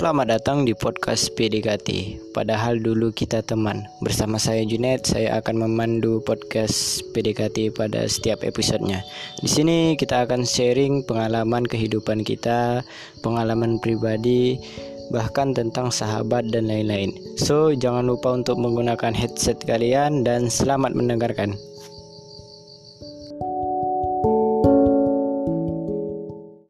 Selamat datang di podcast PDKT. Padahal dulu kita teman. Bersama saya Junet, saya akan memandu podcast PDKT pada setiap episodenya. Di sini kita akan sharing pengalaman kehidupan kita, pengalaman pribadi, bahkan tentang sahabat dan lain-lain. So, jangan lupa untuk menggunakan headset kalian dan selamat mendengarkan.